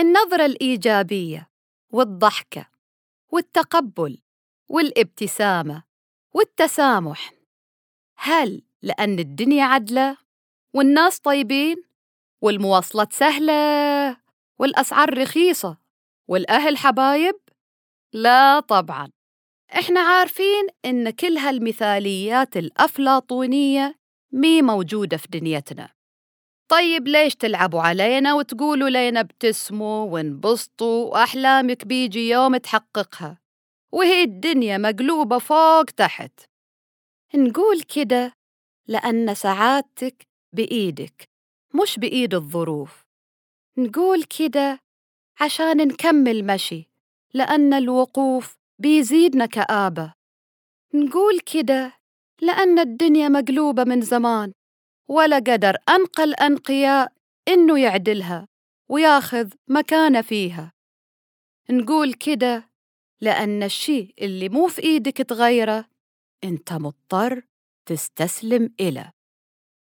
النظرة الإيجابية والضحكة والتقبل والابتسامة والتسامح. هل لأن الدنيا عدلة والناس طيبين والمواصلات سهلة والأسعار رخيصة والأهل حبايب؟ لا طبعاً. إحنا عارفين إن كل هالمثاليات الأفلاطونية مي موجودة في دنيتنا. طيب ليش تلعبوا علينا وتقولوا لينا ابتسموا وانبسطوا وأحلامك بيجي يوم تحققها؟ وهي الدنيا مقلوبة فوق تحت. نقول كده لأن سعادتك بإيدك مش بإيد الظروف. نقول كده عشان نكمل مشي لأن الوقوف بيزيدنا كآبة. نقول كده لأن الدنيا مقلوبة من زمان ولا قدر أنقى الأنقياء إنه يعدلها وياخذ مكانه فيها. نقول كده لأن الشيء اللي مو في إيدك تغيره أنت مضطر تستسلم إله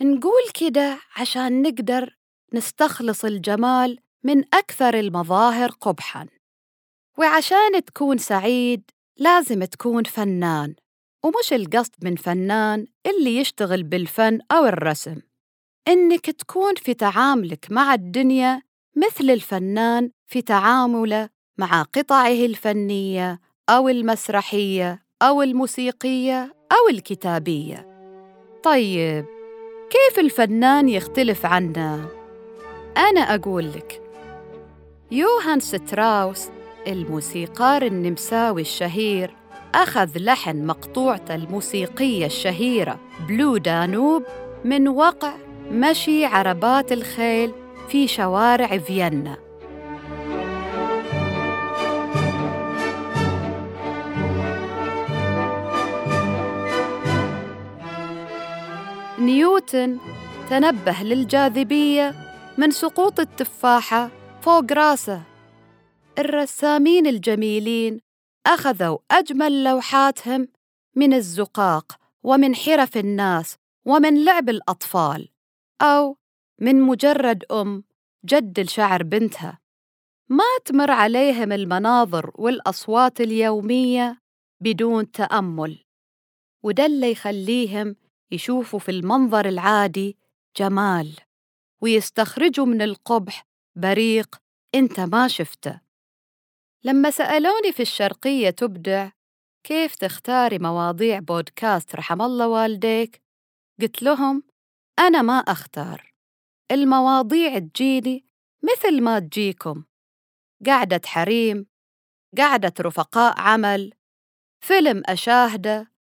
نقول كده عشان نقدر نستخلص الجمال من أكثر المظاهر قبحاً. وعشان تكون سعيد لازم تكون فنان. ومش القصد من فنان اللي يشتغل بالفن أو الرسم إنك تكون في تعاملك مع الدنيا مثل الفنان في تعامله مع قطعه الفنية أو المسرحية أو الموسيقية أو الكتابية طيب كيف الفنان يختلف عنا؟ أنا أقول لك يوهان ستراوس الموسيقار النمساوي الشهير أخذ لحن مقطوعته الموسيقية الشهيرة بلو دانوب من وقع مشي عربات الخيل في شوارع فيينا. نيوتن تنبه للجاذبية من سقوط التفاحة فوق راسه. الرسامين الجميلين أخذوا أجمل لوحاتهم من الزقاق ومن حرف الناس ومن لعب الأطفال أو من مجرد أم جد الشعر بنتها. ما تمر عليهم المناظر والأصوات اليومية بدون تأمل وده اللي يخليهم يشوفوا في المنظر العادي جمال ويستخرجوا من القبح بريق أنت ما شفته. لما سألوني في الشرقية تبدع كيف تختاري مواضيع بودكاست رحم الله والديك؟ قلت لهم أنا ما أختار. المواضيع تجيني مثل ما تجيكم. قعدة حريم قعدة رفقاء عمل فيلم أشاهده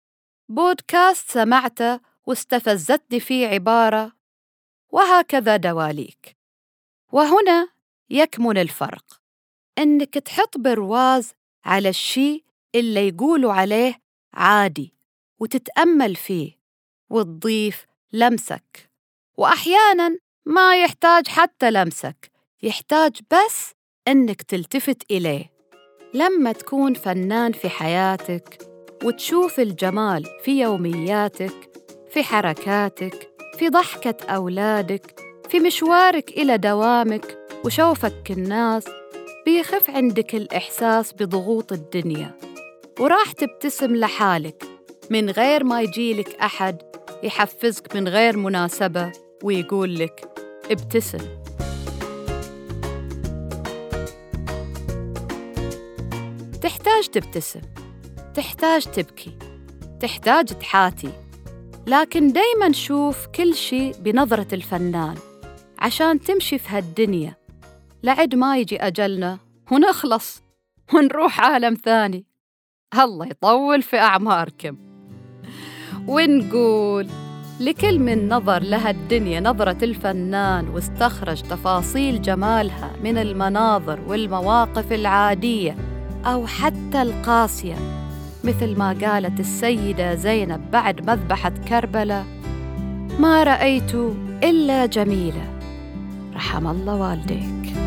بودكاست سمعته واستفزتني فيه عبارة وهكذا دواليك. وهنا يكمن الفرق. إنك تحط برواز على الشيء اللي يقولوا عليه عادي وتتأمل فيه وتضيف لمسك. وأحياناً ما يحتاج حتى لمسك يحتاج بس إنك تلتفت إليه. لما تكون فنان في حياتك وتشوف الجمال في يومياتك في حركاتك في ضحكة أولادك في مشوارك إلى دوامك وشوفك الناس بيخف عندك الإحساس بضغوط الدنيا وراح تبتسم لحالك من غير ما يجيلك أحد يحفزك من غير مناسبة ويقول لك ابتسم. تحتاج تبتسم تحتاج تبكي تحتاج تحاتي لكن دايما شوف كل شيء بنظرة الفنان عشان تمشي في هالدنيا. لعد ما يجي أجلنا ونخلص ونروح عالم ثاني. الله يطول في أعماركم. ونقول لكل من نظر لها الدنيا نظرة الفنان واستخرج تفاصيل جمالها من المناظر والمواقف العادية أو حتى القاسية. مثل ما قالت السيدة زينب بعد مذبحة كربلاء ما رأيت إلا جميلة. رحم الله والديك.